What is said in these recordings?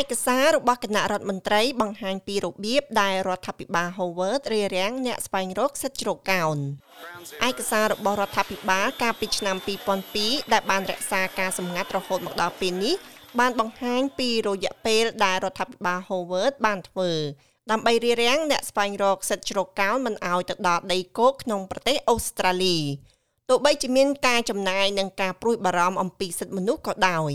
ឯកសាររបស់គណៈរដ្ឋមន្ត្រីបង្ហាញពីរបៀបដែលរដ្ឋាភិបាល Howard រារាំងអ្នកស្វែងរកសិទ្ធិជ្រកកោនឯកសាររបស់រដ្ឋាភិបាលកាលពីឆ្នាំ2002ដែលបានរក្សាការសម្ងាត់រហូតមកដល់ពេលនេះបានបង្ហាញពីរយៈពេលដែលរដ្ឋាភិបាល Howard បានធ្វើដើម្បីរារាំងអ្នកស្វែងរកសិទ្ធិជ្រកកោនមិនឲ្យទៅដល់ដីគោកក្នុងប្រទេសអូស្ត្រាលីទោះបីជាមានការចំណាយនិងការព្រួយបារម្ភអំពីសិទ្ធិមនុស្សក៏ដោយ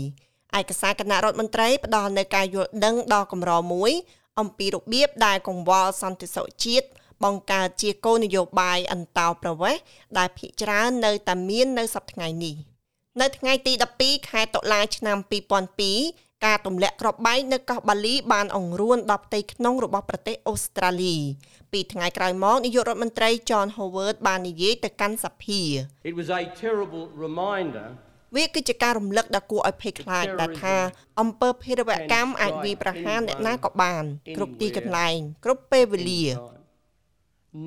ឯកសារគណៈរដ្ឋមន្ត្រីផ្ដល់នូវការយល់ដឹងដល់កម្រមួយ អំពីរបៀបដែលកង្វល់សន្តិសុខជាតិបង្កើតជាគោលនយោបាយអន្តោប្រវេសន៍ដែលភាគច្រើននៅតែមាននៅសប្តាហ៍នេះនៅថ្ងៃទី12ខែតុលាឆ្នាំ2002ការទម្លាក់គ្រាប់បែកនៅកោះបាលីបានអង្រួនដល់ផ្ទៃក្នុងរបស់ប្រទេសអូស្ត្រាលីពីថ្ងៃក្រោយមកនាយករដ្ឋមន្ត្រី John Howard បាននិយាយទៅកាន់សភា It was a terrible reminder វាគឺជាការរំលឹកដ៏គួរឲ្យភ័យខ្លាចដែលថាអំពើភេរវកម្មអាចវាយប្រហារអ្នកណាក៏បាន គ្រប់ទីកន្លែង គ្រប់ពេលវេលា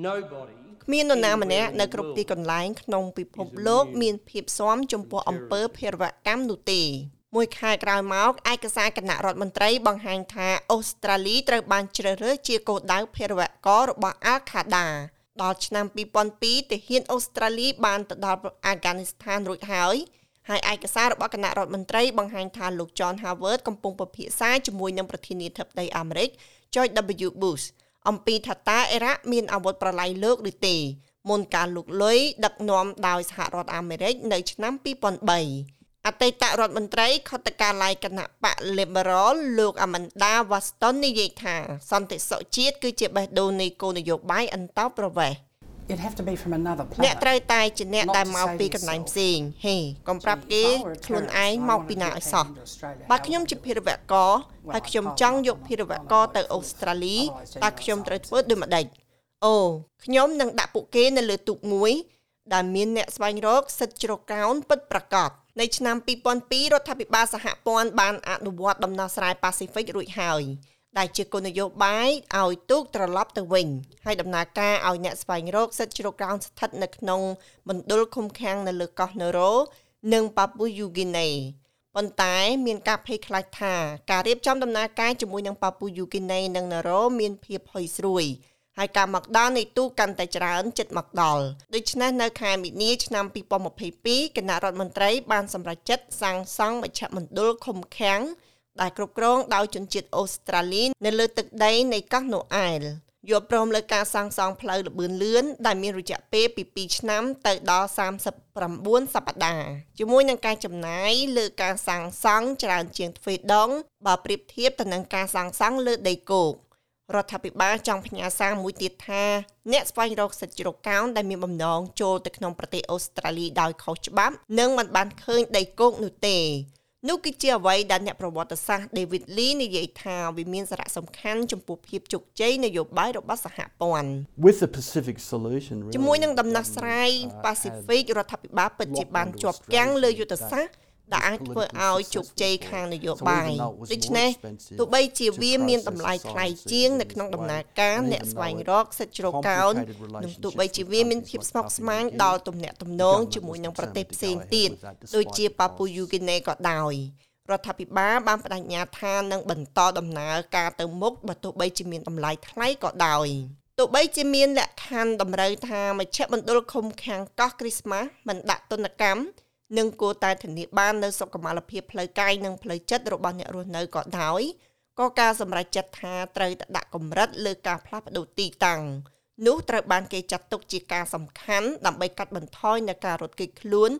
Nobody គ្មាននរណាម្នាក់នៅគ្រប់ទីកន្លែងក្នុងពិភពលោក មានភាពស៊ាំចំពោះអំពើភេរវកម្មនោះទេមួយខែក្រោយមកឯកសារគណៈរដ្ឋមន្ត្រីបង្ហាញថាអូស្ត្រាលីត្រូវបានជ្រើសរើសជាគោលដៅភេរវកររបស់អាល់ខាដាដល់ឆ្នាំ2002ទាហានអូស្ត្រាលីបានទៅដល់អាហ្គានីស្ថានរួចហើយ ហើយឯកសាររបស់គណៈរដ្ឋមន្ត្រីបង្ហាញថាលោក John Howard កំពុងពិភាក្សាជាមួយនឹងប្រធានាធិបតីអាមេរិក George W Bush អំពីថាតើអ៊ីរ៉ាក់មានអាវុធប្រឡាយលោកឬទេមុនការលុកលុយដឹកនាំដោយសហរដ្ឋអាមេរិកនៅឆ្នាំ2003អតីតរដ្ឋមន្ត្រីខុទ្ទកាល័យគណៈបក Liberal លោក Amanda Waston និយាយថាសន្តិសុខជាតិគឺជាបេះដូងនៃគោលនយោបាយអន្តោប្រវេសន៍ It have to be from another អ្នក planet. ត្រូវតែជាអ្នកដែលមកពីកន្លែងផ្សេងហេកុំប្រាប់គេខ្លួនឯងមកពីណាឲ្យសោះបើខ្ញុំជាភេរវករហើយខ្ញុំចង់យកភេរវករទៅអូស្ត្រាលីតើខ្ញុំត្រូវធ្វើដូចម្ដេចអូខ្ញុំនឹងដាក់ពួកគេនៅលើទូកមួយ ដែលមានអ្នកស្វែងរកសិទ្ធិជ្រកកោនពិតប្រាកដនៅឆ្នាំ2002រដ្ឋាភិបាលសហព័ន្ធបានអនុវត្តដំណោះស្រាយប៉ាស៊ីហ្វិករួចហើយ ដែលជាគោលនយោបាយឲ្យទូកត្រឡប់ទៅវិញហើយដំណើរការឲ្យអ្នកស្វែងរកសិទ្ធិជ្រកកោនស្ថិតនៅក្នុងមណ្ឌលឃុំឃាំងនៅលើកោះណូរ៉ូនិងប៉ាពូយូហ្គីណេប៉ុន្តែមានការភ័យខ្លាចថាការរៀបចំដំណើរការជាមួយនឹងប៉ាពូយូហ្គីណេនិងណូរ៉ូមានភាពហុយស្រួយហើយការមកដល់នៃទូកកាន់តែច្រើនចិត្តមកដល់ដូច្នេះនៅខែមីនាឆ្នាំ2022គណៈរដ្ឋមន្ត្រីបានសម្រេចចិត្តសាងសង់មជ្ឈមណ្ឌលឃុំឃាំង ដែលគ្រប់គ្រងដោយជនជាតិអូស្ត្រាលីនៅលើទឹកដីនៃកោះណូអែលយល់ព្រមលើការសាងសង់ផ្លូវលបឿនលឿនដែលមានរយៈពេលពី2ឆ្នាំទៅដល់39សប្តាហ៍ជាមួយនឹងការចំណាយលើការសាងសង់ច្រើនជាងទ្វេដងបើប្រៀបធៀបទៅនឹងការសាងសង់លើដីគោករដ្ឋាភិបាលចង់ផ្ញើសារមួយទៀតថាអ្នកស្វែងរកសិទ្ធិជ្រកកោនដែលមានបំណងចូលទៅក្នុងប្រទេសអូស្ត្រាលីដោយខុសច្បាប់នឹងមិនបានឃើញដីគោកនោះទេ នោះគឺជាអ្វីដែលអ្នកប្រវត្តិសាស្ត្រ David Lee និយាយថាវាមានសារៈសំខាន់ចំពោះភាពជោគជ័យនយោបាយរបស់សហព័ន្ធ With the Pacific solution, really, ជាមួយនឹងដំណោះស្រាយ uh, Pacific had រដ្ឋាភិបាលពិតជាបានជាប់គាំងលើយុទ្ធសាស្ត្រ ដែលអាចធ្វើឲ្យជោគជ័យខាងនយោបាយដូច្នេះទោះបីជាវាមានតម្លៃថ្លៃជាងនៅក្នុងដំណើរការអ្នកស្វែងរកសិទ្ធិជ្រកកោននិងទោះបីជាវាមានភាពស្មុគស្មាញដល់ទំនាក់ទំនងជាមួយនឹងប្រទេសផ្សេងទៀតដូចជាប៉ាពូយូហ្គីណេក៏ដោយរដ្ឋាភិបាលបានបដិញ្ញាថានឹងបន្តដំណើរការទៅមុខបើទោះបីជាមានតម្លៃថ្លៃក៏ដោយទោះបីជាមានលក្ខខណ្ឌតម្រូវថាមជ្ឈមណ្ឌលឃុំឃាំងកោះគ្រីស្មាស់មិនដាក់ទណ្ឌកម្ម និងគួរតែធានាបាននូវសុខុមាលភាពផ្លូវកាយនិងផ្លូវចិត្តរបស់អ្នករស់នៅក៏ដោយក៏ការសម្រេចចិត្តថាត្រូវតែដាក់កម្រិតលើការផ្លាស់ប្ដូរទីតាំងនោះត្រូវបានគេចាត់ទុកជាការសំខាន់ដើម្បីកាត់បន្ថយនូវការរត់គេចខ្លួន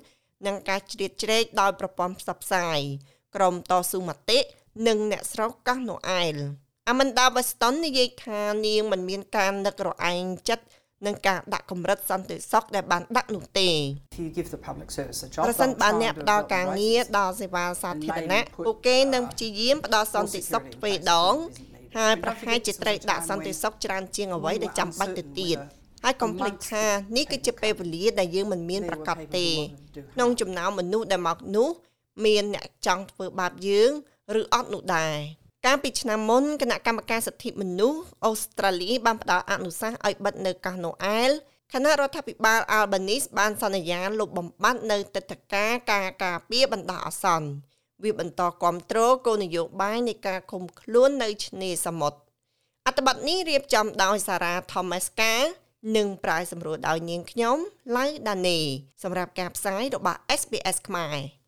និងការជ្រៀតជ្រែកដោយប្រព័ន្ធផ្សព្វផ្សាយក្រុមតស៊ូមតិនិងអ្នកស្រុកកោះណូអែល Amanda Weston និយាយថានាងមិនមានការនឹករអែងចិត្ត នឹងការដាក់កម្រិតសន្តិសុខដែលបានដាក់នោះទេ If you give the public service a job, ប្រសិន they'll បើ try អ្នក and do ផ្ដល់ it ការ right ងារ ways. ដល់សេវាសាធារណៈ And maybe ពួកគេនឹងព្យាយាមផ្ដល់សន្តិសុខទ្វេដងហើយប្រហែលជាត្រូវដាក់សន្តិសុខច្រើនជាងអ្វីដែលចាំបាច់ទៅទៀតហើយកុំភ្លេចថានេះគឺជាពេលវេលាដែលយើងមិនមានប្រកបទេក្នុងចំណោមមនុស្សដែលមកនោះ មានអ្នកចង់ធ្វើបាបយើង ឬអត់នោះដែរ កាលពីឆ្នាំមុនគណៈកម្មការសិទ្ធិមនុស្សអូស្ត្រាលីបានផ្ដល់អនុសាសន៍ឲ្យបិទនៅកោះណូអែលគណៈរដ្ឋាភិបាលអាល់បានីសបានសន្យាលុបបំបាត់នៅទឹកធការការការពារបណ្ដោះអាសន្នវាបន្តគ្រប់គ្រងគោលនយោបាយនៃការឃុំខ្លួននៅឆ្នេរសមុទ្រអត្ថបទនេះរៀបចំដោយសារ៉ា Thomas Carr និងប្រាយសម្រួលដោយនាងខ្ញុំឡៅដានីសម្រាប់ការផ្សាយរបស់ SBS ខ្មែរ។